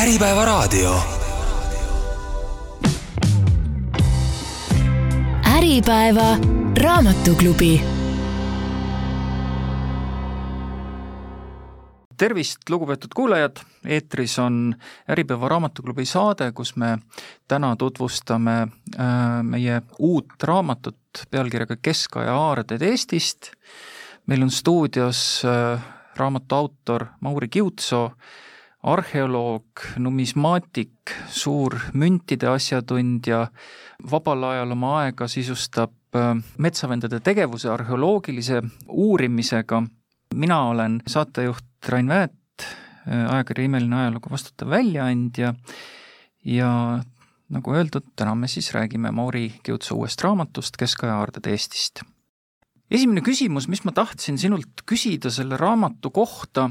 Äripäevaraadio. Äripäeva raamatuklubi. tervist, lugupeetud kuulajad, eetris on Äripäeva raamatuklubi saade, kus me täna tutvustame äh, meie uut raamatut pealkirjaga Keskaja aarded Eestist. meil on stuudios äh, raamatu autor Mauri Kiutsoo arheoloog, numismaatik, suur müntide asjatundja, vabal ajal oma aega sisustab äh, metsavendade tegevuse arheoloogilise uurimisega. mina olen saatejuht Rain Väet, äh, ajakirja Imeline ajalugu vastutav väljaandja ja nagu öeldud, täna me siis räägime Mauri Kiutsu uuest raamatust Keskaja aarded Eestist. esimene küsimus, mis ma tahtsin sinult küsida selle raamatu kohta,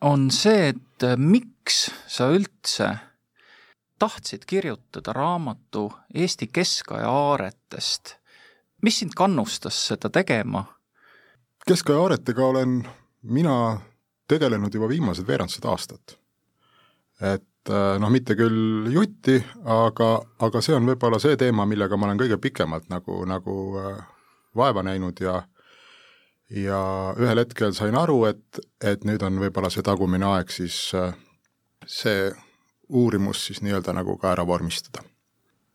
on see, et äh, miks sa üldse tahtsid kirjutada raamatu Eesti keskaja aaretest. mis sind kannustas seda tegema? keskaja aaretega olen mina tegelenud juba viimased veerandsada aastat. et äh, noh, mitte küll jutti, aga, aga see on võib-olla see teema, millega ma olen kõige pikemalt nagu, nagu äh, vaeva näinud ja ja ühel hetkel sain aru, et, et nüüd on võib-olla see tagumine aeg siis äh, see uurimus siis nii-öelda nagu ka ära vormistada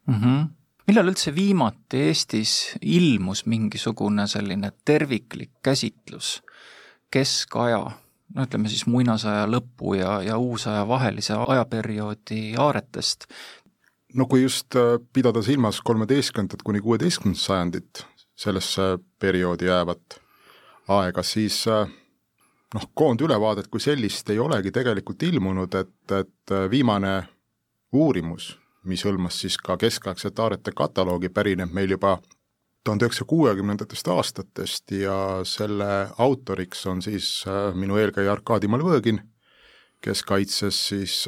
mm. -hmm. millal üldse viimati Eestis ilmus mingisugune selline terviklik käsitlus keskaja, no ütleme siis muinasaja lõpu ja, ja uusaja vahelise ajaperioodi aaretest? no kui just äh, pidada silmas kolmeteistkümnendat kuni kuueteistkümnendat sajandit, sellesse perioodi jäävat aega, siis äh, noh, koondülevaadet kui sellist ei olegi tegelikult ilmunud, et, et äh, viimane uurimus, mis hõlmas siis ka keskaegsete aarete kataloogi, pärineb meil juba tuhande üheksasaja kuuekümnendatest aastatest ja selle autoriks on siis äh, minu eelkäija Arkadi Malvõgin, kes kaitses siis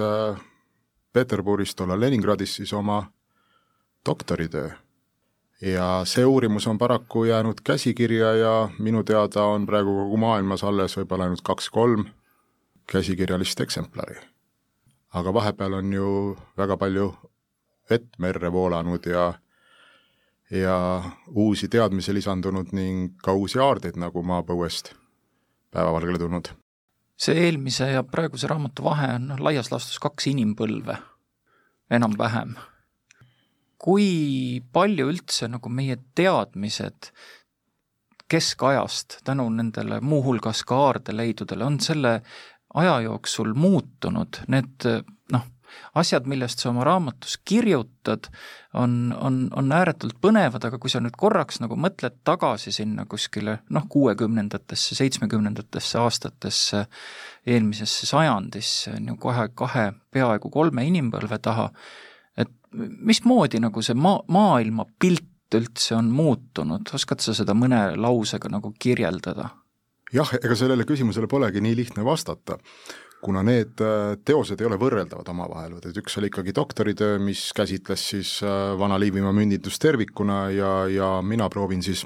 Peterburis, tollal Leningradis siis oma doktoritöö ja see uurimus on paraku jäänud käsikirja ja minu teada on praegu kogu maailmas alles võib-olla ainult kaks-kolm käsikirjalist eksemplari. aga vahepeal on ju väga palju vett merre voolanud ja ja uusi teadmisi lisandunud ning ka uusi aardeid nagu maapõuest päevavalgele tulnud. see eelmise ja praeguse raamatu vahe on laias laastus kaks inimpõlve, enam-vähem kui palju üldse nagu meie teadmised keskajast tänu nendele muuhulgas ka aardeleidudele on selle aja jooksul muutunud, need noh, asjad, millest sa oma raamatus kirjutad, on, on, on ääretult põnevad, aga kui sa nüüd korraks nagu mõtled tagasi sinna kuskile noh, kuuekümnendatesse, seitsmekümnendatesse aastatesse, eelmisesse sajandisse, on ju kohe kahe, peaaegu kolme inimpõlve taha, mismoodi nagu see maa, maailmapilt üldse on muutunud, oskad sa seda mõne lausega nagu kirjeldada? jah, ega sellele küsimusele polegi nii lihtne vastata, kuna need äh, teosed ei ole võrreldavad omavahel, et üks oli ikkagi doktoritöö, mis käsitles siis äh, Vana-Liivimaa mündindust tervikuna ja, ja mina proovin siis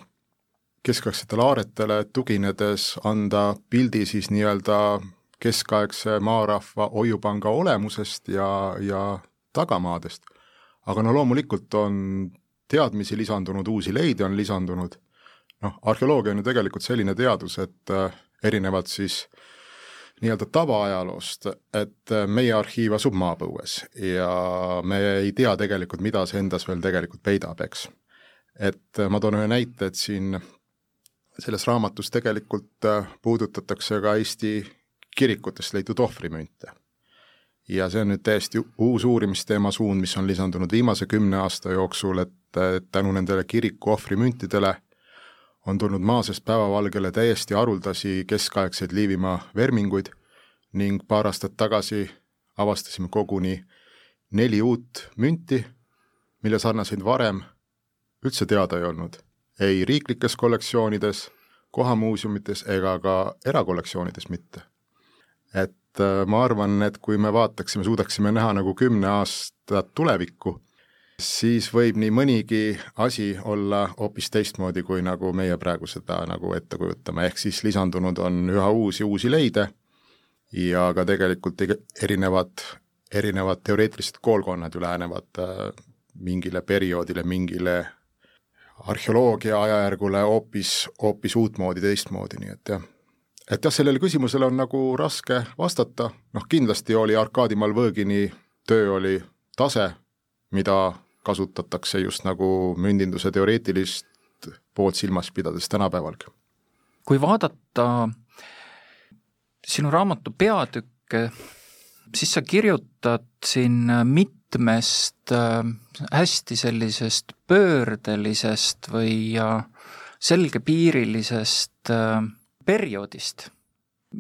keskaegsetele aaretele tuginedes anda pildi siis nii-öelda keskaegse maarahva hoiupanga olemusest ja, ja tagamaadest aga no loomulikult on teadmisi lisandunud, uusi leide on lisandunud, noh, arheoloogia on ju tegelikult selline teadus, et äh, erinevalt siis nii-öelda tavaajaloost, et äh, meie arhiiv asub maapõues ja me ei tea tegelikult, mida see endas veel tegelikult peidab, eks. et äh, ma toon ühe näite, et siin selles raamatus tegelikult puudutatakse ka Eesti kirikutest leitud ohvrimünte ja see on nüüd täiesti uus uurimisteema suund, mis on lisandunud viimase kümne aasta jooksul, et, tänu nendele kiriku ohvrimüntidele on tulnud maa seest päevavalgele täiesti haruldasi keskaegseid Liivimaa verminguid ning paar aastat tagasi avastasime koguni neli uut münti, mille sarnaseid varem üldse teada ei olnud. ei riiklikes kollektsioonides, kohamuuseumites ega ka erakollektsioonides mitte. Et äh, ma arvan, et kui me vaataksime, suudaksime näha nagu kümne aastat tulevikku, siis võib nii mõnigi asi olla hoopis teistmoodi, kui nagu meie praegu seda nagu ette kujutame, ehk siis lisandunud on üha uusi, uusi leide ja ka tegelikult erinevad erinevad teoreetilised koolkonnad ju lähenevad mingile perioodile, mingile arheoloogia ajajärgule hoopis, hoopis uutmoodi, teistmoodi, nii et jah. Et jah, sellele küsimusele on nagu raske vastata, noh kindlasti oli Arkadi Malvõgini töö oli tase, mida kasutatakse just nagu mündinduse teoreetilist poolt silmas pidades tänapäevalgi. kui vaadata sinu raamatu peatükke, siis sa kirjutad siin mit-, mitmest äh, hästi sellisest pöördelisest või selgepiirilisest äh, perioodist,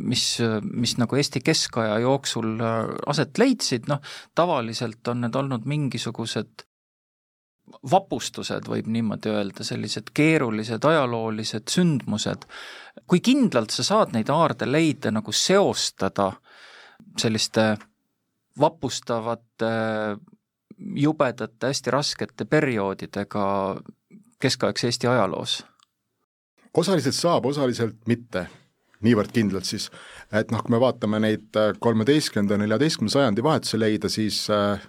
mis, mis nagu Eesti keskaja jooksul äh, aset leidsid, noh, tavaliselt on need olnud mingisugused vapustused, võib niimoodi öelda, sellised keerulised ajaloolised sündmused. kui kindlalt sa saad neid aardeleide nagu seostada selliste vapustavate, jubedate, hästi raskete perioodidega keskaegse Eesti ajaloos? Osaliselt saab, osaliselt mitte, niivõrd kindlalt siis, et noh, kui me vaatame neid kolmeteistkümnenda, neljateistkümnenda sajandi vahetuse leida, siis äh,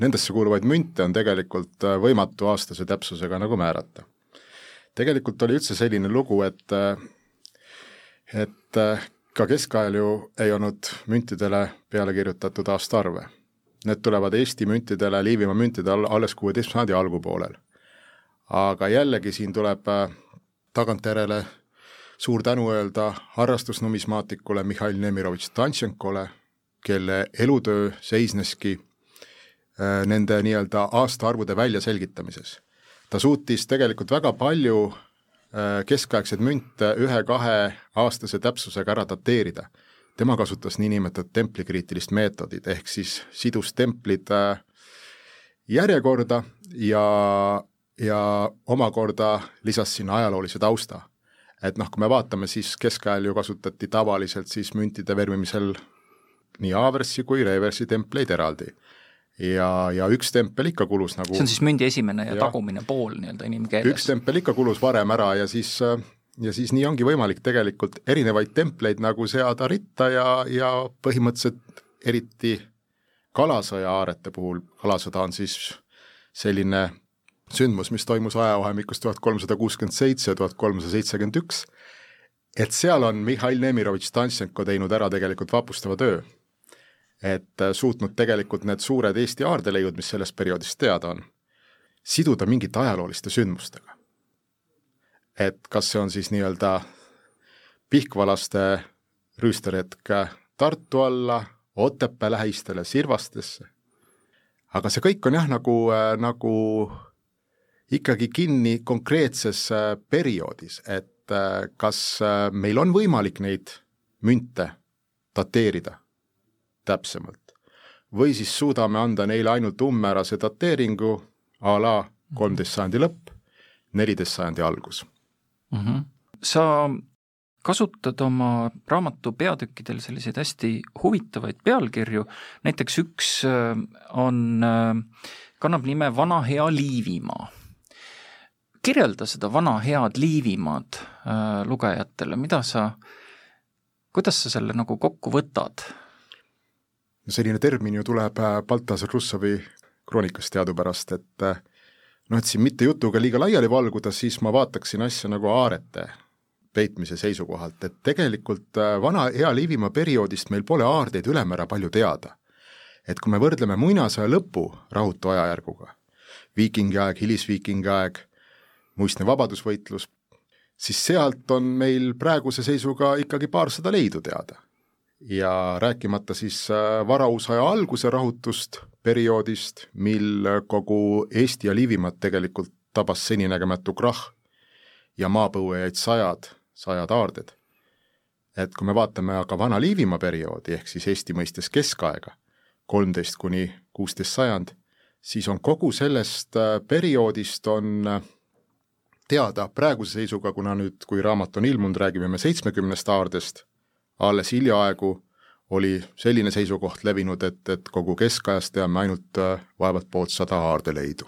nendesse kuuluvaid münte on tegelikult äh, võimatu aastase täpsusega nagu määrata. tegelikult oli üldse selline lugu, et äh, et äh, ka keskajal ju ei olnud müntidele peale kirjutatud aastaarve. Need tulevad Eesti müntidele, Liivimaa müntidele alles kuueteistkümnenda sajandi algupoolel. aga jällegi siin tuleb äh, tagantjärele suur tänu öelda harrastusnumismaatikule Mihhail Nemirovitš Tantšenkole, kelle elutöö seisneski äh, nende nii-öelda aastaarvude väljaselgitamises. ta suutis tegelikult väga palju Äh, keskaegseid münte ühe-kahe aastase täpsusega ära dateerida. tema kasutas niinimetatud templikriitilist meetodit, ehk siis sidus templid äh, järjekorda ja, ja omakorda lisas sinna ajaloolise tausta. et noh, kui me vaatame, siis keskajal ju kasutati tavaliselt siis müntide vermimisel nii aversi kui reversi templeid eraldi ja, ja üks tempel ikka kulus nagu see on siis mündi esimene ja, ja tagumine pool nii-öelda inimkeeles? üks tempel ikka kulus varem ära ja siis ja siis nii ongi võimalik tegelikult erinevaid templeid nagu seada ritta ja, ja põhimõtteliselt eriti Kalasõja aarete puhul, Kalasõda on siis selline sündmus, mis toimus ajavahemikus tuhat kolmsada kuuskümmend seitse, tuhat kolmsada seitsekümmend üks, et seal on Mihhail Nemirovitš Tantšenko teinud ära tegelikult vapustava töö. Et äh, suutnud tegelikult need suured Eesti aardeleiud, mis sellest perioodist teada on, siduda mingite ajalooliste sündmustega. et kas see on siis nii-öelda pihkvalaste rüüsterhetk Tartu alla, Otepää lähistele, Sirvastesse, aga see kõik on jah, nagu, äh, nagu ikkagi kinni konkreetses äh, perioodis, et kas meil on võimalik neid münte dateerida täpsemalt. või siis suudame anda neile ainult umbmäärase dateeringu a la kolmteist sajandi lõpp, neliteist sajandi algus mm. -hmm. sa kasutad oma raamatu peatükkidel selliseid hästi huvitavaid pealkirju, näiteks üks äh, on, äh, kannab nime Vana hea Liivimaa. Kirjelda seda vana head Liivimaad äh, lugejatele, mida sa, kuidas sa selle nagu kokku võtad? selline termin ju tuleb äh, Baltasar Russovi kroonikast teadupärast, et äh, noh, et siin mitte jutuga liiga laiali valguda, siis ma vaataksin asja nagu aarete peitmise seisukohalt, et tegelikult äh, vana hea Liivimaa perioodist meil pole aardeid ülemäära palju teada. et kui me võrdleme muinasõja lõpu rahutu ajajärguga, viikingi aeg, hilisviikingi aeg, muistne vabadusvõitlus, siis sealt on meil praeguse seisuga ikkagi paarsada leidu teada ja rääkimata siis äh, varausaja alguse rahutust perioodist, mil kogu Eesti ja Liivimaad tegelikult tabas seninägematu krahh ja maapõue jäid sajad, sajad aarded. et kui me vaatame aga vana Liivimaa perioodi, ehk siis Eesti mõistes keskaega, kolmteist kuni kuusteist sajand, siis on kogu sellest äh, perioodist on äh, teada praeguse seisuga, kuna nüüd, kui raamat on ilmunud, räägime me seitsmekümnest aardest alles hiljaaegu oli selline seisukoht levinud, et, et kogu keskajast teame ainult äh, vaevalt pooltsada aardeleidu.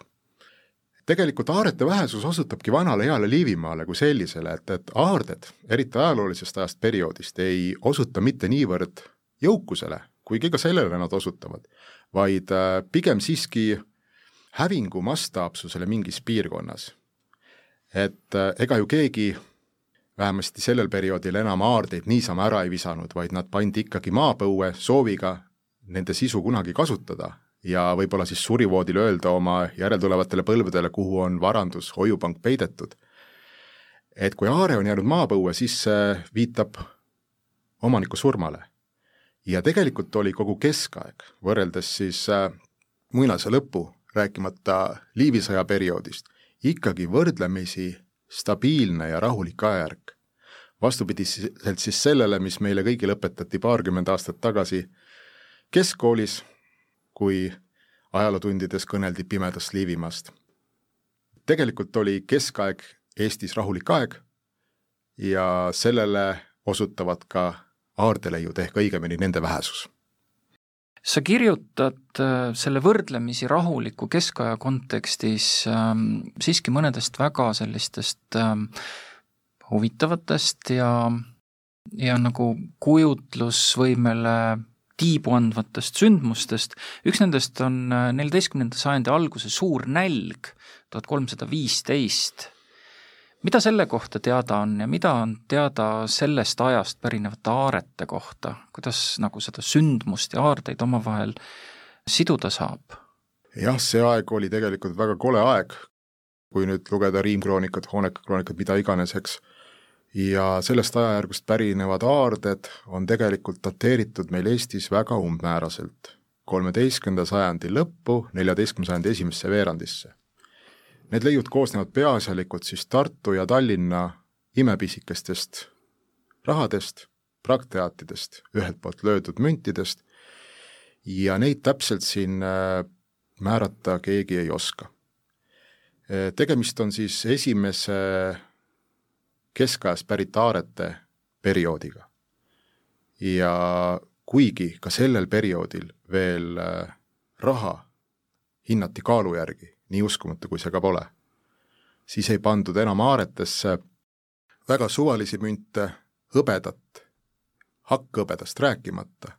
tegelikult aarete vähesus osutabki vanale heale Liivimaale kui sellisele, et, et aarded, eriti ajaloolisest ajast perioodist, ei osuta mitte niivõrd jõukusele, kuigi ka sellele nad osutavad, vaid äh, pigem siiski hävingu mastaapsusele mingis piirkonnas. Et äh, ega ju keegi vähemasti sellel perioodil enam aardeid niisama ära ei visanud, vaid nad pandi ikkagi maapõue sooviga nende sisu kunagi kasutada ja võib-olla siis surivoodil öelda oma järeltulevatele põlvedele, kuhu on varandus, hoiupank peidetud. et kui aare on jäänud maapõue, siis see viitab omaniku surmale. ja tegelikult oli kogu keskaeg, võrreldes siis äh, muinasja lõppu, rääkimata Liivi sõja perioodist, ikkagi võrdlemisi stabiilne ja rahulik ajajärk. vastupidiselt siis sellele, mis meile kõigile õpetati paarkümmend aastat tagasi keskkoolis, kui ajalootundides kõneldi pimedast Liivimaast. tegelikult oli keskaeg Eestis rahulik aeg ja sellele osutavad ka aardeleiud ehk õigemini nende vähesus sa kirjutad äh, selle võrdlemisi rahuliku keskaja kontekstis ähm, siiski mõnedest väga sellistest ähm, huvitavatest ja, ja nagu kujutlusvõimele tiibu andvatest sündmustest, üks nendest on äh, neljateistkümnenda sajandi alguse suur nälg, tuhat kolmsada viisteist. Mida selle kohta teada on ja mida on teada sellest ajast pärinevate aarete kohta, kuidas nagu seda sündmust ja aardeid omavahel siduda saab? jah, see aeg oli tegelikult väga kole aeg, kui nüüd lugeda riimkroonikat, hoonekakroonikat, mida iganes, eks ja sellest ajajärgust pärinevad aarded on tegelikult dateeritud meil Eestis väga umbmääraselt, kolmeteistkümnenda sajandi lõppu, neljateistkümnenda sajandi esimesse veerandisse. Need leiud koosnevad peaasjalikult siis Tartu ja Tallinna imepisikestest rahadest, praktteatidest, ühelt poolt löödud müntidest ja neid täpselt siin äh, määrata keegi ei oska. Äh, tegemist on siis esimese keskajast pärit aarete perioodiga. ja kuigi ka sellel perioodil veel äh, raha hinnati kaalu järgi, nii uskumatu kui see ka pole, siis ei pandud enam aaretesse väga suvalisi münte, hõbedat, hakkhõbedast rääkimata,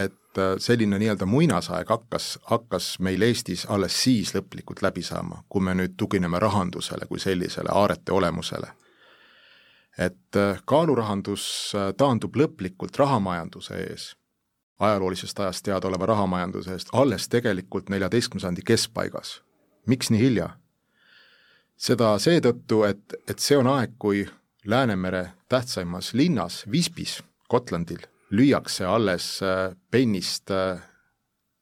et äh, selline nii-öelda muinasaeg hakkas, hakkas meil Eestis alles siis lõplikult läbi saama, kui me nüüd tugineme rahandusele kui sellisele, aarete olemusele. Et äh, kaalurahandus äh, taandub lõplikult rahamajanduse ees, ajaloolisest ajast teadaoleva rahamajanduse eest, alles tegelikult neljateistkümnenda sajandi keskpaigas. Miks nii hilja? seda seetõttu, et, et see on aeg, kui Läänemere tähtsaimas linnas Visbis, Gotlandil, lüüakse alles äh, pennist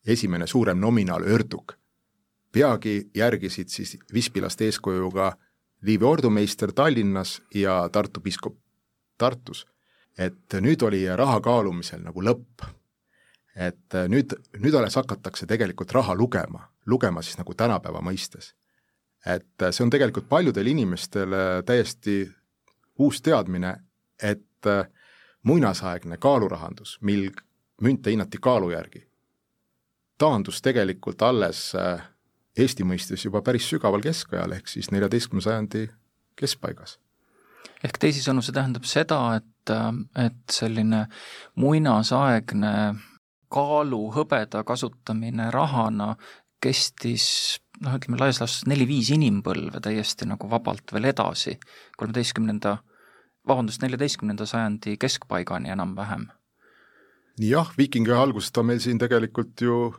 esimene suurem nominaal Örduk. peagi järgisid siis vispilaste eeskujuga Liivi ordumeister Tallinnas ja Tartu piiskop Tartus. et nüüd oli raha kaalumisel nagu lõpp. et nüüd, nüüd alles hakatakse tegelikult raha lugema, lugema siis nagu tänapäeva mõistes. et see on tegelikult paljudele inimestele täiesti uus teadmine, et muinasaegne kaalurahandus, mil münte hinnati kaalu järgi, taandus tegelikult alles Eesti mõistes juba päris sügaval keskajal, ehk siis neljateistkümnenda sajandi keskpaigas. ehk teisisõnu, see tähendab seda, et, et selline muinasaegne kaalu hõbeda kasutamine rahana kestis noh, ütleme laias laastus neli-viis inimpõlve täiesti nagu vabalt veel edasi, kolmeteistkümnenda, vabandust, neljateistkümnenda sajandi keskpaigani enam-vähem. jah, viikingi algusest on meil siin tegelikult ju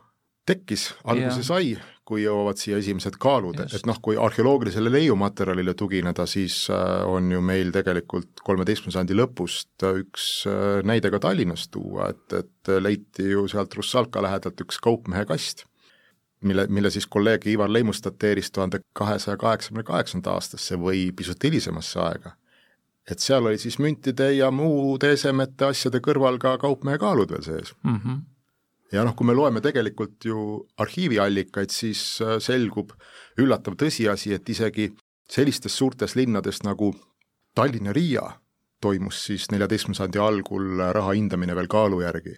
tekkis, alguse sai, kui jõuavad siia esimesed kaalud, et noh, kui arheoloogilisele leiumaterjalile tugineda, siis äh, on ju meil tegelikult kolmeteistkümnenda sajandi lõpust üks äh, näide ka Tallinnast tuua, et, et leiti ju sealt Russalka lähedalt üks kaupmehe kast, mille, mille siis kolleeg Ivar Leimus dateeris tuhande kahesaja kaheksakümne kaheksanda aastasse või pisut hilisemasse aega. et seal oli siis müntide ja muude esemete asjade kõrval ka kaupmehe kaalud veel sees mm. -hmm ja noh, kui me loeme tegelikult ju arhiiviallikaid, siis äh, selgub üllatav tõsiasi, et isegi sellistes suurtes linnades nagu Tallinn ja Riia toimus siis neljateistkümnenda sajandi algul raha hindamine veel kaalu järgi.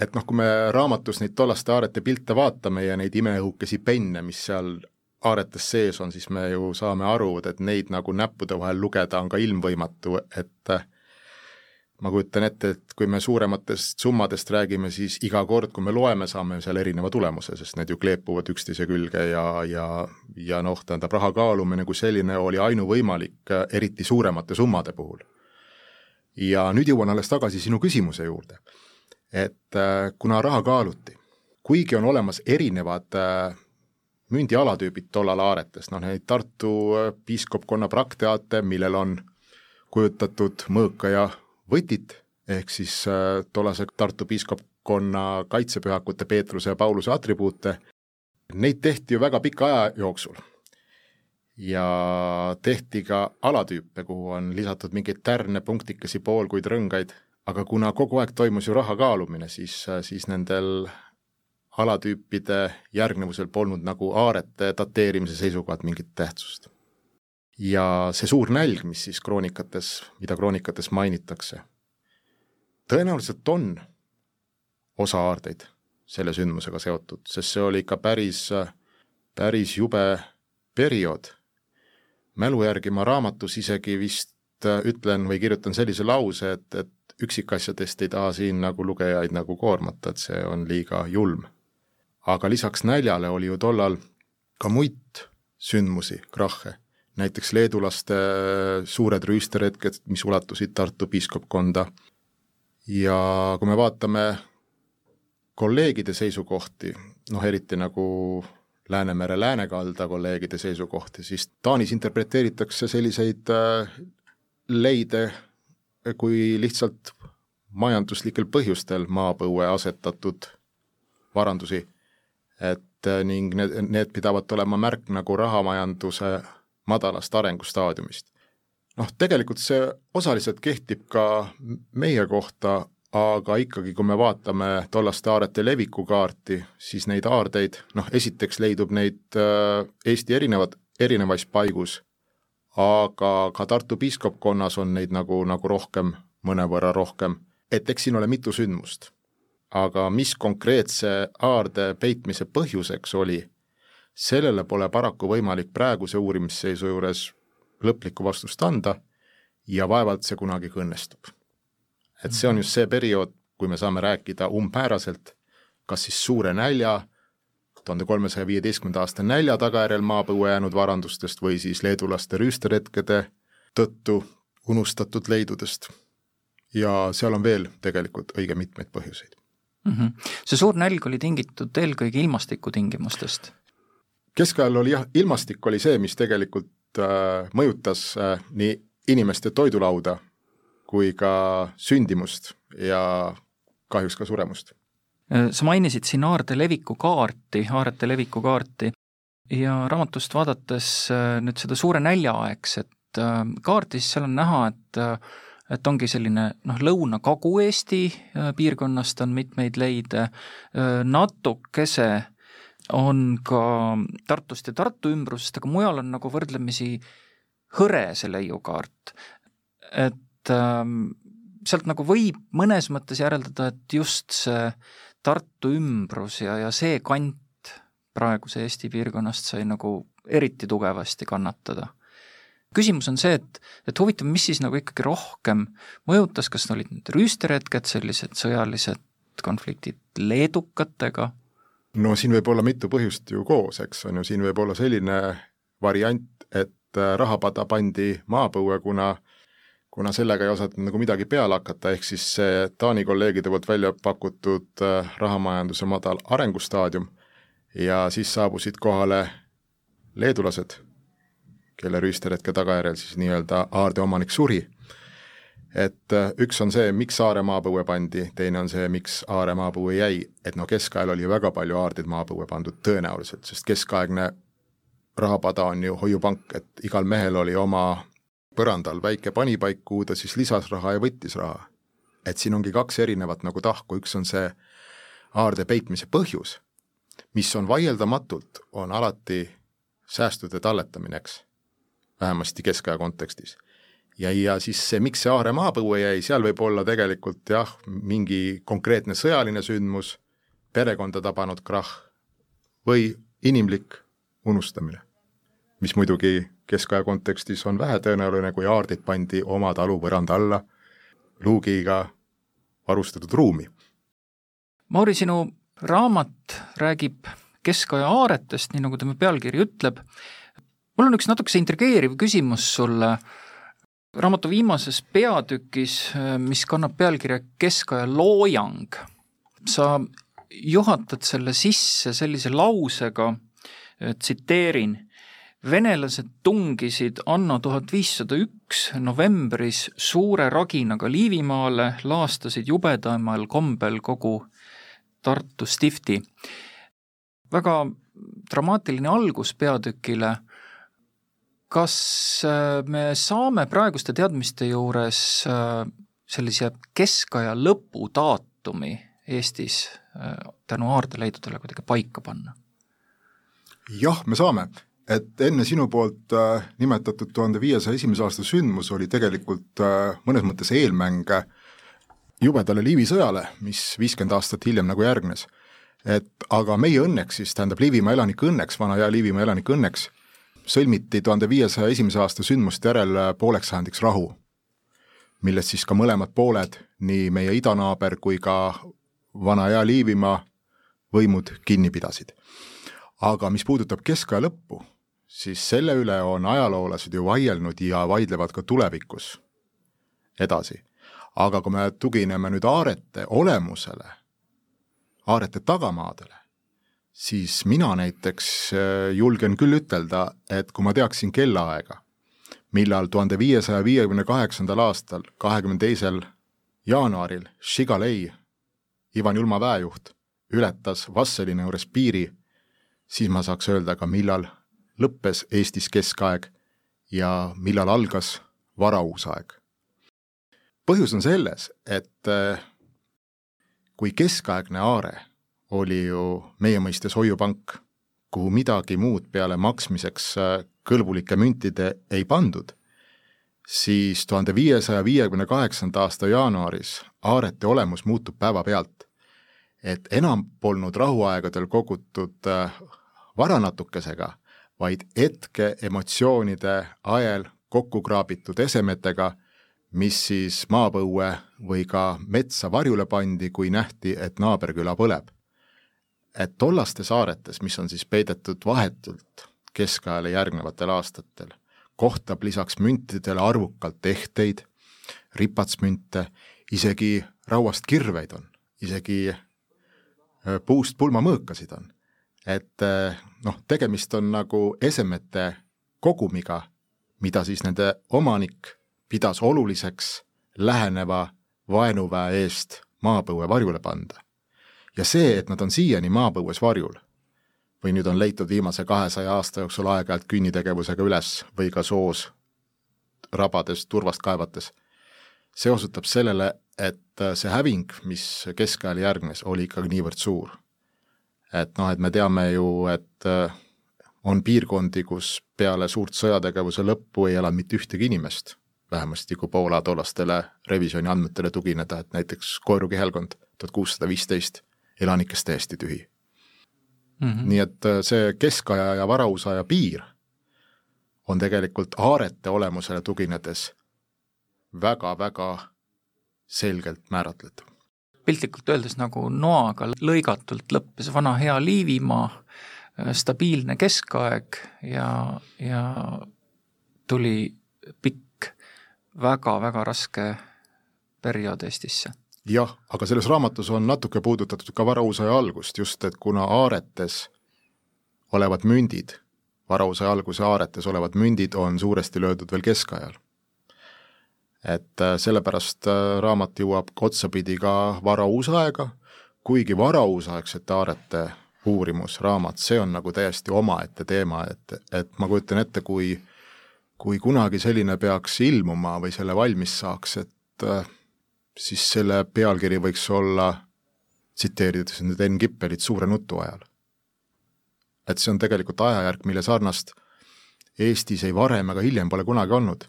Et noh, kui me raamatus neid tollaste aarete pilte vaatame ja neid imeõhukesi penne, mis seal aaretes sees on, siis me ju saame aru, et neid nagu näppude vahel lugeda on ka ilmvõimatu, et ma kujutan ette, et kui me suurematest summadest räägime, siis iga kord, kui me loeme, saame seal erineva tulemuse, sest need ju kleepuvad üksteise külge ja, ja ja noh, tähendab, raha kaalumine kui selline oli ainuvõimalik, eriti suuremate summade puhul. ja nüüd jõuan alles tagasi sinu küsimuse juurde. Et äh, kuna raha kaaluti, kuigi on olemas erinevad äh, mündi alatüübid tollal aaretes, noh neid Tartu äh, piiskopkonna praktteate, millel on kujutatud mõõka ja võtit, ehk siis tollase Tartu piiskopkonna kaitsepühakute Peetruse ja Pauluse atribuute, neid tehti ju väga pika aja jooksul. ja tehti ka alatüüpe, kuhu on lisatud mingeid tärne, punktikesi, poolkuid, rõngaid, aga kuna kogu aeg toimus ju raha kaalumine, siis, siis nendel alatüüpide järgnevusel polnud nagu aarete dateerimise seisukohalt mingit tähtsust ja see suur nälg, mis siis kroonikates, mida kroonikates mainitakse, tõenäoliselt on osa aardeid selle sündmusega seotud, sest see oli ikka päris, päris jube periood. mälu järgi ma raamatus isegi vist ütlen või kirjutan sellise lause, et, et üksikasjadest ei taha siin nagu lugejaid nagu koormata, et see on liiga julm. aga lisaks näljale oli ju tollal ka muid sündmusi, krahhe näiteks leedulaste suured rüüsteretked, mis ulatusid Tartu piiskopkonda ja kui me vaatame kolleegide seisukohti, noh eriti nagu Läänemere läänekalda kolleegide seisukohti, siis Taanis interpreteeritakse selliseid äh, leide kui lihtsalt majanduslikel põhjustel maapõue asetatud varandusi, et äh, ning need, need pidavat olema märk nagu rahamajanduse madalast arengustaadiumist. noh, tegelikult see osaliselt kehtib ka meie kohta, aga ikkagi, kui me vaatame tollaste aarete levikukaarti, siis neid aardeid, noh esiteks leidub neid äh, Eesti erinevad, erinevais paigus, aga ka Tartu piiskopkonnas on neid nagu, nagu rohkem, mõnevõrra rohkem, et eks siin ole mitu sündmust. aga mis konkreetse aarde peitmise põhjuseks oli, sellele pole paraku võimalik praeguse uurimisseisu juures lõplikku vastust anda ja vaevalt see kunagi ka õnnestub. et see on just see periood, kui me saame rääkida umbmääraselt kas siis suure nälja, tuhande kolmesaja viieteistkümnenda aasta nälja tagajärjel maapõue jäänud varandustest või siis leedulaste rüüsteretkede tõttu unustatud leidudest. ja seal on veel tegelikult õige mitmeid põhjuseid mm. -hmm. see suur nälg oli tingitud eelkõige ilmastikutingimustest keskajal oli jah, ilmastik oli see, mis tegelikult äh, mõjutas äh, nii inimeste toidulauda kui ka sündimust ja kahjuks ka suremust. Äh, sa mainisid siin aarde leviku kaarti, aarete leviku kaarti ja raamatust vaadates äh, nüüd seda suure näljaaegset äh, kaarti, siis seal on näha, et et ongi selline noh, Lõuna-Kagu-Eesti piirkonnast on mitmeid leide, natukese on ka Tartust ja Tartu ümbrusest, aga mujal on nagu võrdlemisi hõre see leiukaart. et ähm, sealt nagu võib mõnes mõttes järeldada, et just see Tartu ümbrus ja, ja see kant praeguse Eesti piirkonnast sai nagu eriti tugevasti kannatada. küsimus on see, et, et huvitav, mis siis nagu ikkagi rohkem mõjutas, kas olid need rüüsteretked, sellised sõjalised konfliktid leedukatega no siin võib olla mitu põhjust ju koos, eks on ju, siin võib olla selline variant, et äh, rahapada pandi maapõue, kuna kuna sellega ei osatud nagu midagi peale hakata, ehk siis see Taani kolleegide poolt välja pakutud äh, rahamajanduse madal arengustaadium ja siis saabusid kohale leedulased, kelle rüüsteretke tagajärjel siis nii-öelda aarde omanik suri. Et äh, üks on see, miks Saare maapõue pandi, teine on see, miks Aare maapõue jäi, et no keskajal oli väga palju aardeid maapõue pandud tõenäoliselt, sest keskaegne rahapada on ju hoiupank, et igal mehel oli oma põrandal väike panipaik, kuhu ta siis lisas raha ja võttis raha. et siin ongi kaks erinevat nagu tahku, üks on see aarde peitmise põhjus, mis on vaieldamatult, on alati säästude talletamine, eks, vähemasti keskaja kontekstis. Ja, ja siis see, miks see Aare maapõue jäi, seal võib olla tegelikult jah, mingi konkreetne sõjaline sündmus, perekonda tabanud krahh või inimlik unustamine, mis muidugi keskaja kontekstis on vähetõenäoline, kui aardid pandi oma talu põranda alla luugiga varustatud ruumi. Mauri, sinu raamat räägib keskaja aaretest, nii nagu tema pealkiri ütleb. mul on üks natukese intrigeeriv küsimus sulle. raamatu viimases peatükis, mis kannab pealkirja Keskaja loojang, sa juhatad selle sisse sellise lausega, tsiteerin venelased tungisid anno tuhat viissada üks novembris suure raginaga Liivimaale, laastasid jubedaimal kombel kogu Tartu stifti. väga dramaatiline algus peatükile. kas äh, me saame praeguste teadmiste juures äh, sellise keskaja lõpudaatumi Eestis äh, tänu aardeleidudele kuidagi paika panna? jah, me saame et enne sinu poolt äh, nimetatud tuhande viiesaja esimese aasta sündmus oli tegelikult äh, mõnes mõttes eelmäng jubedale Liivi sõjale, mis viiskümmend aastat hiljem nagu järgnes. et aga meie õnneks siis, tähendab Liivimaa elanike õnneks, vana hea Liivimaa elanike õnneks, sõlmiti tuhande viiesaja esimese aasta sündmuste järel äh, pooleks sajandiks rahu, millest siis ka mõlemad pooled, nii meie idanaaber kui ka vana hea Liivimaa võimud kinni pidasid. aga mis puudutab keskaja lõppu, siis selle üle on ajaloolased ju vaielnud ja vaidlevad ka tulevikus edasi. aga kui me tugineme nüüd aarete olemusele, aarete tagamaadele, siis mina näiteks äh, julgen küll ütelda, et kui ma teaksin kellaaega, millal tuhande viiesaja viiekümne kaheksandal aastal, kahekümne teisel jaanuaril Šigalei, Ivan Julma väejuht, ületas Vastseliina juures piiri, siis ma saaks öelda ka, millal lõppes Eestis keskaeg ja millal algas varauusaeg. põhjus on selles, et äh, kui keskaegne aare oli ju meie mõistes hoiupank, kuhu midagi muud peale maksmiseks äh, kõlbulike müntide ei pandud, siis tuhande viiesaja viiekümne kaheksanda aasta jaanuaris aarete olemus muutub päevapealt. et enam polnud rahuaegadel kogutud äh, varanatukesega vaid hetke emotsioonide ajel kokku kraabitud esemetega, mis siis maapõue või ka metsa varjule pandi, kui nähti, et naaberküla põleb. et tollaste saaretes, mis on siis peidetud vahetult keskajale järgnevatel aastatel, kohtab lisaks müntidele arvukalt ehteid, ripatsmünte, isegi rauast kirveid on, isegi puust pulmamõõkasid on et eh, noh, tegemist on nagu esemete kogumiga, mida siis nende omanik pidas oluliseks läheneva vaenuväe eest maapõue varjule panda. ja see, et nad on siiani maapõues varjul või nüüd on leitud viimase kahesaja aasta jooksul aeg-ajalt künnitegevusega üles või ka soos rabades, turvast kaevates, see osutab sellele, et see häving, mis keskajal järgnes, oli ikkagi niivõrd suur et noh, et me teame ju, et äh, on piirkondi, kus peale suurt sõjategevuse lõppu ei ela mitte ühtegi inimest, vähemasti kui Poola tollastele revisjoni andmetele tugineda, et näiteks Koiru kihelkond tuhat kuussada viisteist, elanikest täiesti tühi mm. -hmm. nii et äh, see keskaja ja varausaja piir on tegelikult aarete olemusele tuginedes väga-väga selgelt määratletav piltlikult öeldes nagu noaga lõigatult lõppes vana hea Liivimaa, äh, stabiilne keskaeg ja, ja tuli pikk väga-väga raske periood Eestisse. jah, aga selles raamatus on natuke puudutatud ka varausaja algust, just et kuna aaretes olevad mündid, varausaja alguse aaretes olevad mündid on suuresti löödud veel keskajal et äh, sellepärast äh, raamat jõuab otsapidi ka varauusaega, kuigi varauusaegsete aarete uurimus, raamat, see on nagu täiesti omaette teema, et, et ma kujutan ette, kui kui kunagi selline peaks ilmuma või selle valmis saaks, et äh, siis selle pealkiri võiks olla, tsiteerides nüüd Enn Kippelit, Suure nutu ajal. et see on tegelikult ajajärk, mille sarnast Eestis ei varem ega hiljem pole kunagi olnud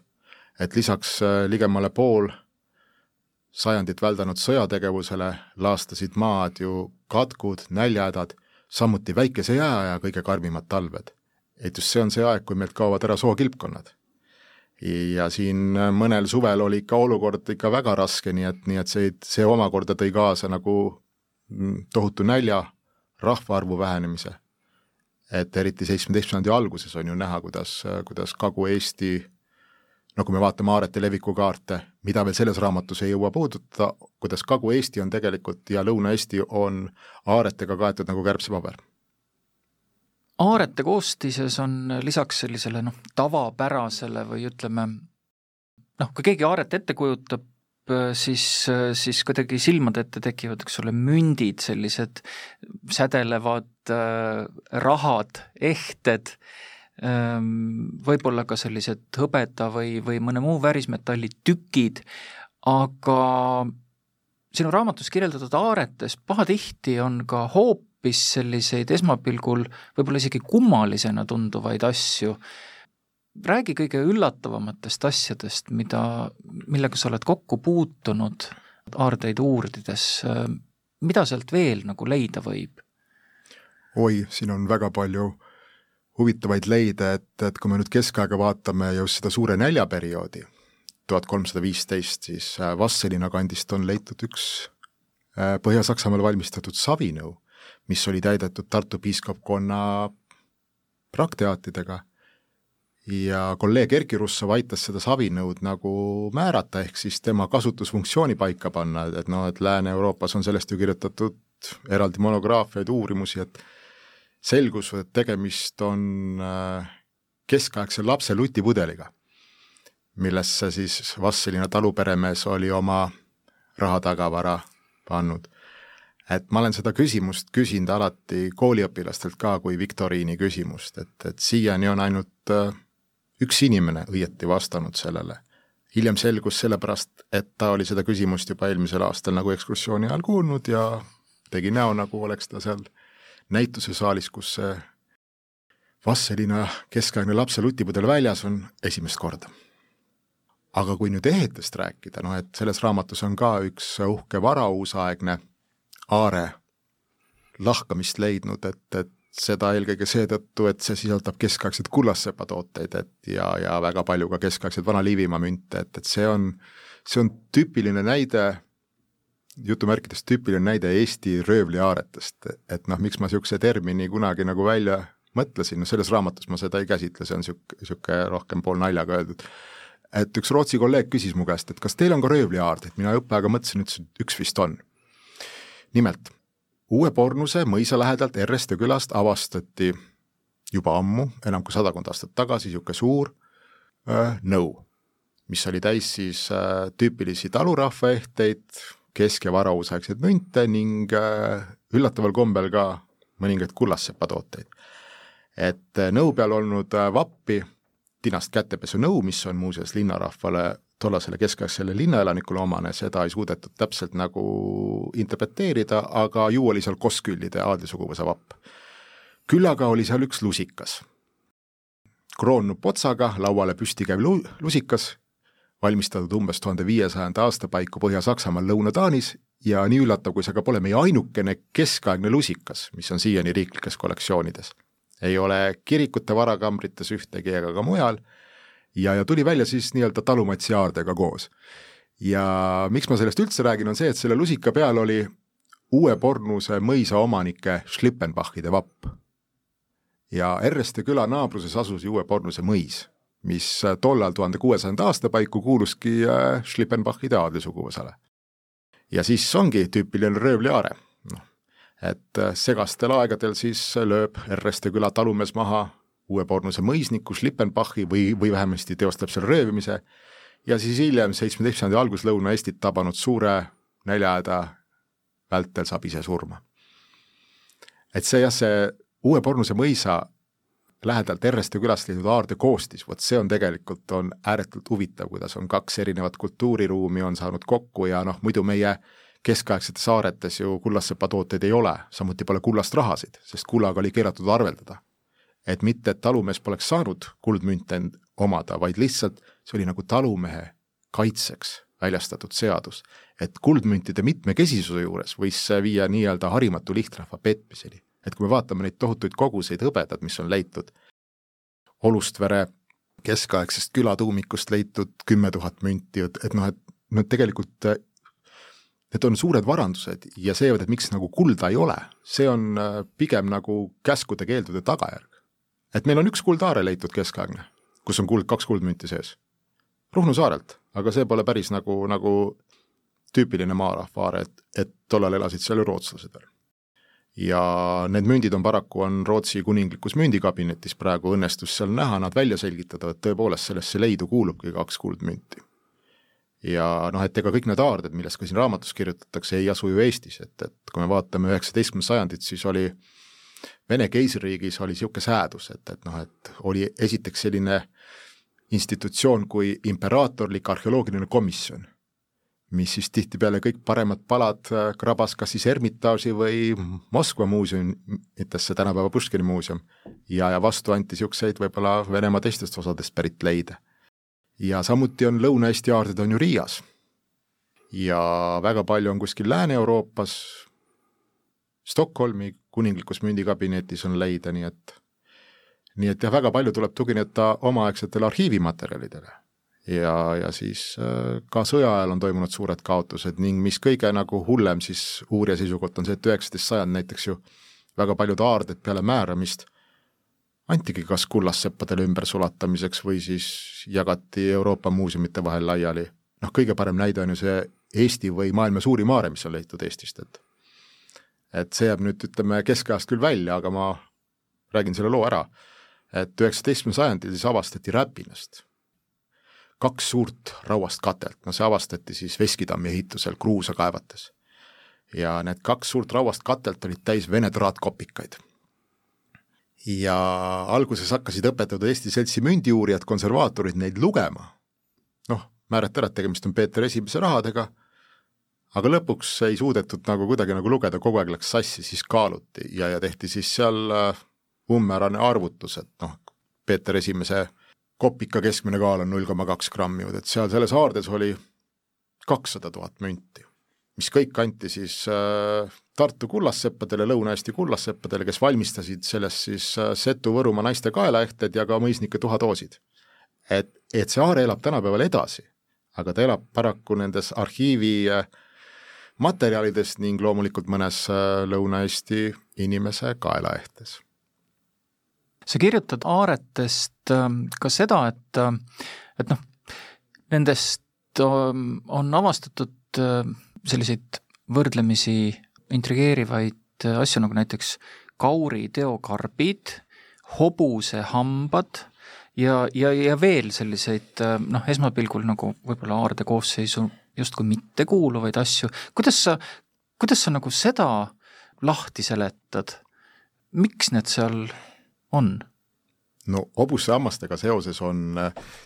et lisaks äh, ligemale pool sajandit väldanud sõjategevusele laastasid maad ju katkud, näljahädad, samuti väikese jääaja kõige karmimad talved. et just see on see aeg, kui meilt kaovad ära sookilpkonnad. ja siin mõnel suvel oli ikka olukord ikka väga raske, nii et, nii et see, see omakorda tõi kaasa nagu mm, tohutu nälja, rahvaarvu vähenemise. et eriti seitsmeteistkümnenda alguses on ju näha, kuidas, kuidas Kagu-Eesti no kui me vaatame Aarete leviku kaarte, mida veel selles raamatus ei jõua puudutada, kuidas Kagu-Eesti on tegelikult ja Lõuna-Eesti on aaretega kaetud nagu kärbsepaber. Aarete koostises on lisaks sellisele noh, tavapärasele või ütleme noh, kui keegi aaret ette kujutab, siis, siis kuidagi silmade ette tekivad, eks ole, mündid, sellised sädelevad äh, rahad, ehted. äh,, võib-olla ka sellised hõbeda või, või mõne muu väärismetalli tükid, aga sinu raamatus kirjeldatud aaretes pahatihti on ka hoop hoopis selliseid esmapilgul võib-olla isegi kummalisena tunduvaid asju. räägi kõige üllatavamatest asjadest, mida, millega sa oled kokku puutunud aardeid uurides, mida sealt veel nagu leida võib? oi, siin on väga palju huvitavaid leide, et, et kui me nüüd keskaega vaatame just seda suure näljaperioodi, tuhat kolmsada viisteist, siis äh, Vasselina kandist on leitud üks äh, Põhja-Saksamaal valmistatud savinõu, mis oli täidetud Tartu piiskopkonna praktteatidega ja kolleeg Erkki Russov aitas seda savinõud nagu määrata, ehk siis tema kasutusfunktsiooni paika panna, et noh, et Lääne-Euroopas on sellest ju kirjutatud eraldi monograafiaid, uurimusi, et selgus, et tegemist on äh, keskaegse lapse lutipudeliga, millesse siis Vassilina taluperemees oli oma rahatagavara pannud et ma olen seda küsimust küsinud alati kooliõpilastelt ka kui viktoriini küsimust, et, et siiani on ainult äh, üks inimene õieti vastanud sellele. hiljem selgus sellepärast, et ta oli seda küsimust juba eelmisel aastal nagu ekskursiooni ajal kuulnud ja tegi näo, nagu oleks ta seal näitusesaalis, kus see Vasselina keskaegne lapse lutipudel väljas on esimest korda. aga kui nüüd ehetest rääkida, noh et selles raamatus on ka üks uhke varauusaegne aare lahkamist leidnud, et, et seda eelkõige seetõttu, et see sisaldab keskaegseid kullassepa tooteid, et ja, ja väga palju ka keskaegseid Vana-Liivimaa münte, et, et see on, see on tüüpiline näide, jutumärkides tüüpiline näide Eesti röövliaaretest, et noh, miks ma niisuguse termini kunagi nagu välja mõtlesin, no selles raamatus ma seda ei käsitle, see on niisugune, niisugune rohkem poolnaljaga öeldud, et üks Rootsi kolleeg küsis mu käest, et kas teil on ka röövliaardeid, mina õppeaega mõtlesin, ütlesin, et üks vist on. Nimelt, Uue Pornuse mõisa lähedalt Erreste külast avastati juba ammu, enam kui sadakond aastat tagasi, niisugune suur äh, nõu, mis oli täis siis äh, tüüpilisi talurahva ehteid, kesk- ja varauusaegseid münte ning äh, üllataval kombel ka mõningaid kullassepa tooteid. et äh, nõu peal olnud äh, vappi tinast kätepesu nõu, mis on muuseas linnarahvale tollasele keskaegsele linnaelanikule omane, seda ei suudetud täpselt nagu interpreteerida, aga ju oli seal Kosküllide aadlisuguvõsa vapp. küll aga oli seal üks lusikas. kroonnud potsaga lauale püsti käiv lu-, lusikas, valmistatud umbes tuhande viiesajanda aasta paiku Põhja-Saksamaal Lõuna-Taanis ja nii üllatav, kui see ka pole meie ainukene keskaegne lusikas, mis on siiani riiklikes kollektsioonides. ei ole kirikute varakambrites ühtegi ega ka mujal ja, ja tuli välja siis nii-öelda talumatsi aardega koos. ja miks ma sellest üldse räägin, on see, et selle lusika peal oli uue Pornuse mõisa omanike Schlippenbachide vapp. ja Erreste küla naabruses asus ju uue Pornuse mõis, mis tollal tuhande kuuesajanda aasta paiku kuuluski äh, Schlippenbachide aadlisuguvõsale. ja siis ongi tüüpiline röövliaare, noh, et äh, segastel aegadel siis lööb Erreste küla talumees maha uue Bornuse mõisniku Schlippenbachi või, või vähemasti teostab seal röövimise ja siis hiljem, seitsmeteistkümnenda sajandi alguses Lõuna-Eestit tabanud suure näljahäda vältel saab ise surma. et see jah, see uue Bornuse mõisa lähedalt Erreste külast leitud aarde koostis, vot see on tegelikult, on ääretult huvitav, kuidas on kaks erinevat kultuuriruumi on saanud kokku ja noh, muidu meie keskaegsetes saaretes ju kullassepa tooteid ei ole, samuti pole kullast rahasid, sest kullaga oli keelatud arveldada et mitte, et talumees poleks saanud kuldmünte omada, vaid lihtsalt see oli nagu talumehe kaitseks väljastatud seadus, et kuldmüntide mitmekesisuse juures võis see viia nii-öelda harimatu lihtrahva petmiseni. Et kui me vaatame neid tohutuid koguseid hõbedat, mis on leitud Olustvere keskaegsest külatuumikust leitud kümme tuhat münti, et, et noh, et noh, tegelikult need on suured varandused ja see, et miks nagu kulda ei ole, see on äh, pigem nagu käskude-keeldude tagajärg. et meil on üks kuldaare leitud keskaegne, kus on kuld, kaks kuldmünti sees. Ruhnu saarelt, aga see pole päris nagu, nagu tüüpiline maarahva aare, et, et tollal elasid seal ju rootslased veel. Ja need mündid on paraku, on Rootsi kuninglikus mündikabinetis praegu õnnestus seal näha, nad välja selgitada, et tõepoolest sellesse leidu kuulubki kaks kuldmünti. Ja noh, et ega kõik need aarded, millest ka siin raamatus kirjutatakse, ei asu ju Eestis, et, et kui me vaatame üheksateistkümnendat sajandit, siis oli Vene keisririigis oli niisugune säädus, et, et noh, et oli esiteks selline institutsioon kui imperaatorlik arheoloogiline komisjon, mis siis tihtipeale kõik paremad palad äh, krabas kas siis Ermitaaži või Moskva muuseumitesse, tänapäeva Puškini muuseum, ja, ja vastu anti niisuguseid võib-olla Venemaa teistest osadest pärit leide ja samuti on Lõuna-Eesti aarded on ju Riias. ja väga palju on kuskil Lääne-Euroopas, Stockholmi kuninglikus mündikabinetis on leida, nii et nii et jah, väga palju tuleb tugineda omaaegsetele arhiivimaterjalidele. Ja, ja siis äh, ka sõja ajal on toimunud suured kaotused ning mis kõige nagu hullem siis uurija seisukoht on see, et üheksateist sajand näiteks ju väga paljud aarded peale määramist antigi kas kullastseppadele ümbersulatamiseks või siis jagati Euroopa muuseumite vahel laiali. noh, kõige parem näide on ju see Eesti või maailma suurim aare, mis on leitud Eestist, et et see jääb nüüd, ütleme, keskajast küll välja, aga ma räägin selle loo ära. et üheksateistkümnendal sajandil siis avastati Räpinast kaks suurt rauast katelt, no see avastati siis Veskitammi ehitusel kruusa kaevates. ja need kaks suurt rauast katelt olid täis Vene traatkopikaid ja alguses hakkasid õpetatud Eesti Seltsi mündiuurijad, konservaatorid neid lugema, noh, määrati ära, et tegemist on Peeter Esimese rahadega, aga lõpuks ei suudetud nagu kuidagi nagu lugeda, kogu aeg läks sassi, siis kaaluti ja, ja tehti siis seal äh, umbmäärane arvutus, et noh, Peeter Esimese kopika keskmine kaal on null koma kaks grammi, et seal selles haardes oli kakssada tuhat münti mis kõik anti siis äh, Tartu kullastseppadele, Lõuna-Eesti kullastseppadele, kes valmistasid sellest siis äh, Setu-Võrumaa naiste kaelaehted ja ka mõisnike tuhatoosid. et, et see aar elab tänapäeval edasi, aga ta elab paraku nendes arhiivi äh, materjalides ning loomulikult mõnes äh, Lõuna-Eesti inimese kaelaehtes. Sa kirjutad aaretest ähm, ka seda, et, äh, et noh, nendest ähm, on avastatud äh, selliseid võrdlemisi intrigeerivaid asju, nagu näiteks kauri teokarbid, hobusehambad ja, ja, ja veel selliseid noh, esmapilgul nagu võib-olla aarde koosseisu justkui mittekuuluvaid asju, kuidas sa, kuidas sa nagu seda lahti seletad, miks need seal on? no hobusehammastega seoses on,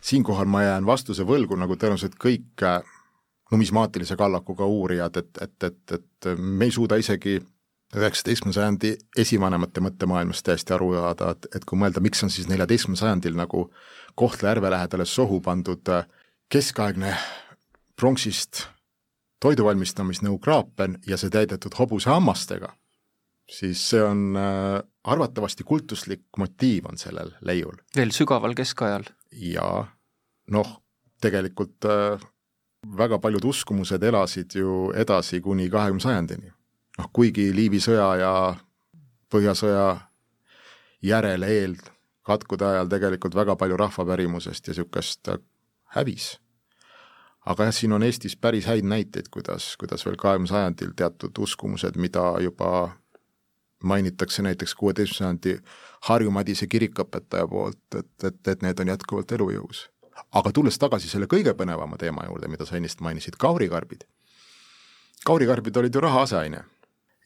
siinkohal ma jään vastuse võlgu, nagu tõenäoliselt kõik numismaatilise kallakuga uurijad, et, et, et, et me ei suuda isegi üheksateistkümnenda sajandi esivanemate mõttemaailmast täiesti aru saada, et, et kui mõelda, miks on siis neljateistkümnendal sajandil nagu Kohtla-Järve lähedale sohu pandud äh, keskaegne pronksist toidu valmistamisnõu kraapen ja see täidetud hobusehammastega, siis see on äh, arvatavasti kultuslik motiiv on sellel leiul. veel sügaval keskajal? jaa, noh, tegelikult äh, väga paljud uskumused elasid ju edasi kuni kahekümne sajandini. noh, kuigi Liivi sõja ja Põhjasõja järele eel katkude ajal tegelikult väga palju rahvapärimusest ja niisugust hävis. aga jah, siin on Eestis päris häid näiteid, kuidas, kuidas veel kahekümne sajandil teatud uskumused, mida juba mainitakse näiteks kuueteistkümnenda sajandi Harju Madise kirikuõpetaja poolt, et, et, et need on jätkuvalt elujõus aga tulles tagasi selle kõige põnevama teema juurde, mida sa ennist mainisid, kaurikarbid. kaurikarbid olid ju raha aseaine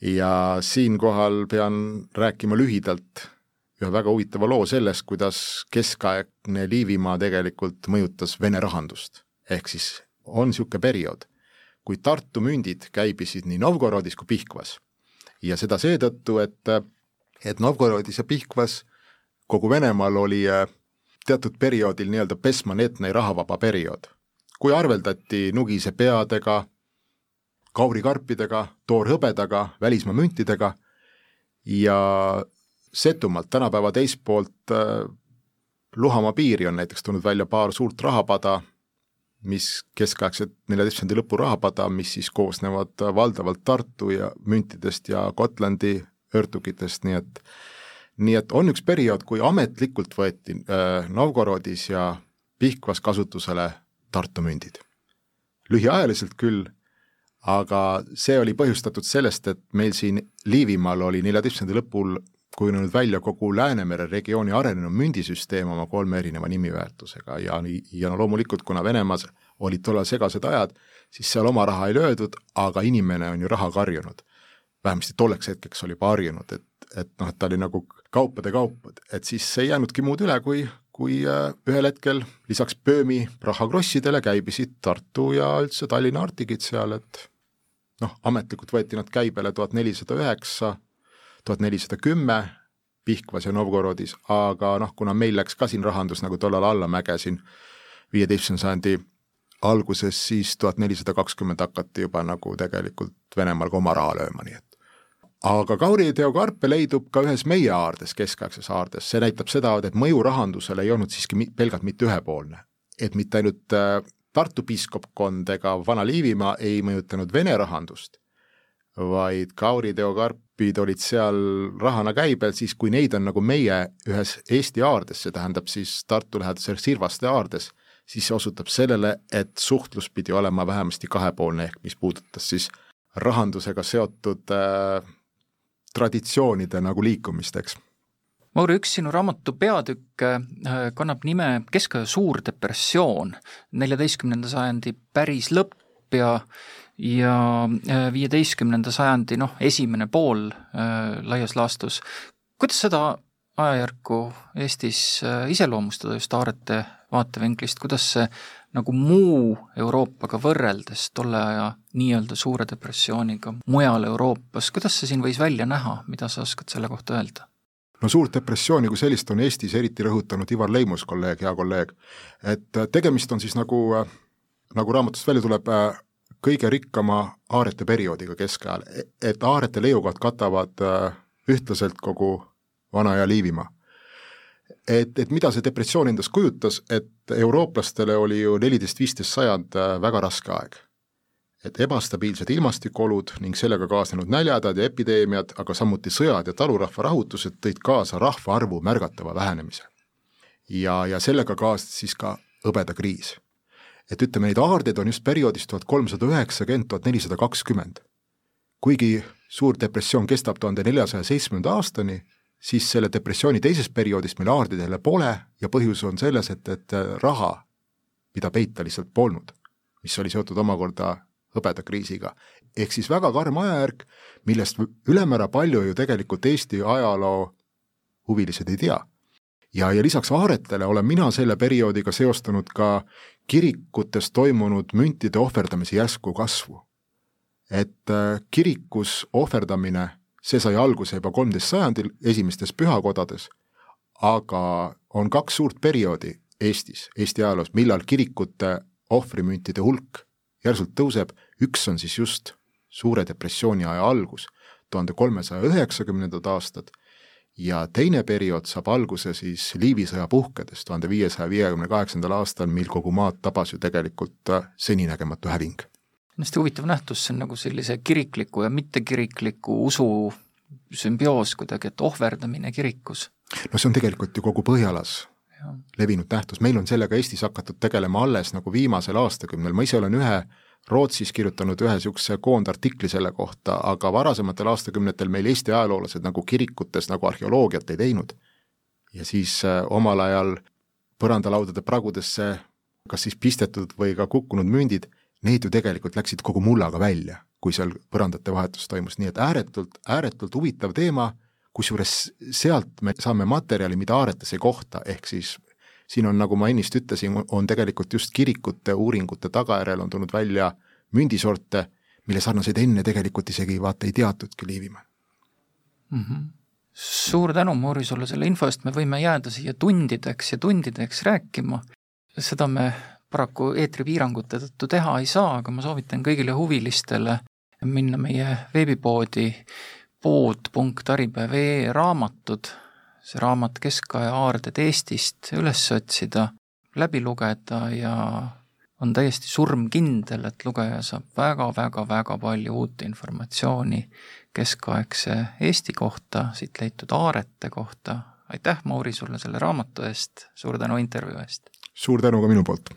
ja siinkohal pean rääkima lühidalt ühe väga huvitava loo sellest, kuidas keskaegne Liivimaa tegelikult mõjutas Vene rahandust. ehk siis on niisugune periood, kui Tartu mündid käibisid nii Novgorodis kui Pihkvas. Ja seda seetõttu, et, et Novgorodis ja Pihkvas kogu Venemaal oli äh, teatud perioodil nii-öelda pesmanetne rahavaba periood, kui arveldati nugise peadega, kaurikarpidega, toorhõbedaga, välismaa müntidega ja Setumaalt tänapäeva teispoolt äh, Luhamaa piiri on näiteks tulnud välja paar suurt rahapada, mis keskaegset neljateistkümnenda lõpu rahapada, mis siis koosnevad valdavalt Tartu ja müntidest ja Gotlandi õrtukitest, nii et nii et on üks periood, kui ametlikult võeti äh, Novgorodis ja Pihkvas kasutusele Tartu mündid. lühiajaliselt küll, aga see oli põhjustatud sellest, et meil siin Liivimaal oli neljateistkümnenda lõpul kujunenud välja kogu Läänemere regiooni arenenud mündisüsteem oma kolme erineva nimiväärtusega ja, ja no loomulikult, kuna Venemaas olid tollal segased ajad, siis seal oma raha ei löödud, aga inimene on ju raha karjunud. vähemasti tolleks hetkeks oli juba harjunud, et, et noh, et ta oli nagu kaupade kaup, et siis ei jäänudki muud üle, kui, kui äh, ühel hetkel lisaks Böömi rahakrossidele käibisid Tartu ja üldse Tallinna artigid seal, et noh, ametlikult võeti nad käibele tuhat nelisada üheksa, tuhat nelisada kümme Pihkvas ja Novgorodis, aga noh, kuna meil läks ka siin rahandus nagu tollal allamäge siin viieteistkümnenda sajandi alguses, siis tuhat nelisada kakskümmend hakati juba nagu tegelikult Venemaal ka oma raha lööma, nii et aga Kauri teokarpe leidub ka ühes meie aardes, keskaegses aardes, see näitab seda, et mõju rahandusele ei olnud siiski pelgalt mitte ühepoolne. et mitte ainult äh, Tartu piiskopkond ega Vana-Liivimaa ei mõjutanud Vene rahandust, vaid Kauri teokarpid olid seal rahana käibel siis, kui neid on nagu meie ühes Eesti aardes, see tähendab siis Tartu lähedasel Sirvaste aardes, siis see osutab sellele, et suhtlus pidi olema vähemasti kahepoolne, ehk mis puudutas siis rahandusega seotud äh, traditsioonide nagu liikumist, eks. Mauri, üks sinu raamatu peatükk äh, kannab nime Keskaja suur depressioon, neljateistkümnenda sajandi päris lõpp ja ja äh, viieteistkümnenda sajandi noh, esimene pool äh, laias laastus. kuidas seda ajajärku Eestis äh, iseloomustada just Aarete vaatevinklist, kuidas see nagu muu Euroopaga võrreldes tolle aja nii-öelda suure depressiooniga mujal Euroopas, kuidas see siin võis välja näha, mida sa oskad selle kohta öelda? no suurt depressiooni kui sellist on Eestis eriti rõhutanud Ivar Leimus, kolleeg, hea kolleeg, et tegemist on siis nagu, nagu raamatust välja tuleb, äh, kõige rikkama aarete perioodiga keskajal, e-, et aarete leiukad katavad ühtlaselt kogu Vana- ja Liivimaa et, et mida see depressioon endast kujutas, et eurooplastele oli ju neliteist-viisteist sajand äh, väga raske aeg. et ebastabiilsed ilmastikuolud ning sellega kaasnenud näljahädad ja epideemiad, aga samuti sõjad ja talurahva rahutused tõid kaasa rahvaarvu märgatava vähenemise. ja, ja sellega kaasnes siis ka hõbedakriis. Et ütleme, neid aardeid on just perioodist tuhat kolmsada üheksakümmend, tuhat nelisada kakskümmend. kuigi suur depressioon kestab tuhande neljasaja seitsmenda aastani, siis selle depressiooni teisest perioodist meil aardid jälle pole ja põhjus on selles, et, et raha, mida peita lihtsalt polnud, mis oli seotud omakorda hõbedakriisiga. ehk siis väga karm ajajärk, millest ülemäära palju ju tegelikult Eesti ajaloo huvilised ei tea. Ja, ja lisaks aaretele olen mina selle perioodiga seostanud ka kirikutes toimunud müntide ohverdamise järsku kasvu. et äh, kirikus ohverdamine see sai alguse juba kolmteist sajandil esimestes pühakodades, aga on kaks suurt perioodi Eestis, Eesti ajaloos, millal kirikute ohvrimüntide hulk järsult tõuseb, üks on siis just suure depressiooni aja algus, tuhande kolmesaja üheksakümnendad aastad, ja teine periood saab alguse siis Liivi sõja puhkedes tuhande viiesaja viiekümne kaheksandal aastal, mil kogu maad tabas ju tegelikult seninägematu häving hästi huvitav nähtus, see on nagu sellise kirikliku ja mittekirikliku usu sümbioos kuidagi, et ohverdamine kirikus. no see on tegelikult ju kogu Põhjalas ja. levinud nähtus, meil on sellega Eestis hakatud tegelema alles nagu viimasel aastakümnel, ma ise olen ühe Rootsis kirjutanud ühe niisuguse koondartikli selle kohta, aga varasematel aastakümnetel meil Eesti ajaloolased nagu kirikutes nagu arheoloogiat ei teinud. ja siis äh, omal ajal põrandalaudade pragudesse kas siis pistetud või ka kukkunud mündid need ju tegelikult läksid kogu mullaga välja, kui seal põrandate vahetus toimus, nii et ääretult, ääretult huvitav teema, kusjuures sealt me saame materjali, mida aaretes ei kohta, ehk siis siin on, nagu ma ennist ütlesin, on tegelikult just kirikute uuringute tagajärjel on tulnud välja mündisorte, mille sarnaseid enne tegelikult isegi vaata ei teatudki Liivimaal mm. -hmm. suur tänu, Mauri, sulle selle info eest, me võime jääda siia tundideks ja tundideks rääkima, seda me paraku eetripiirangute tõttu teha ei saa, aga ma soovitan kõigile huvilistele minna meie veebipoodi pood.aripäev.ee raamatud, see raamat Keskaja aarded Eestist üles otsida, läbi lugeda ja on täiesti surmkindel, et lugeja saab väga-väga-väga palju uut informatsiooni keskaegse Eesti kohta, siit leitud aarete kohta. aitäh, Mauri, sulle selle raamatu eest, suur tänu intervjuu eest! suur tänu ka minu poolt!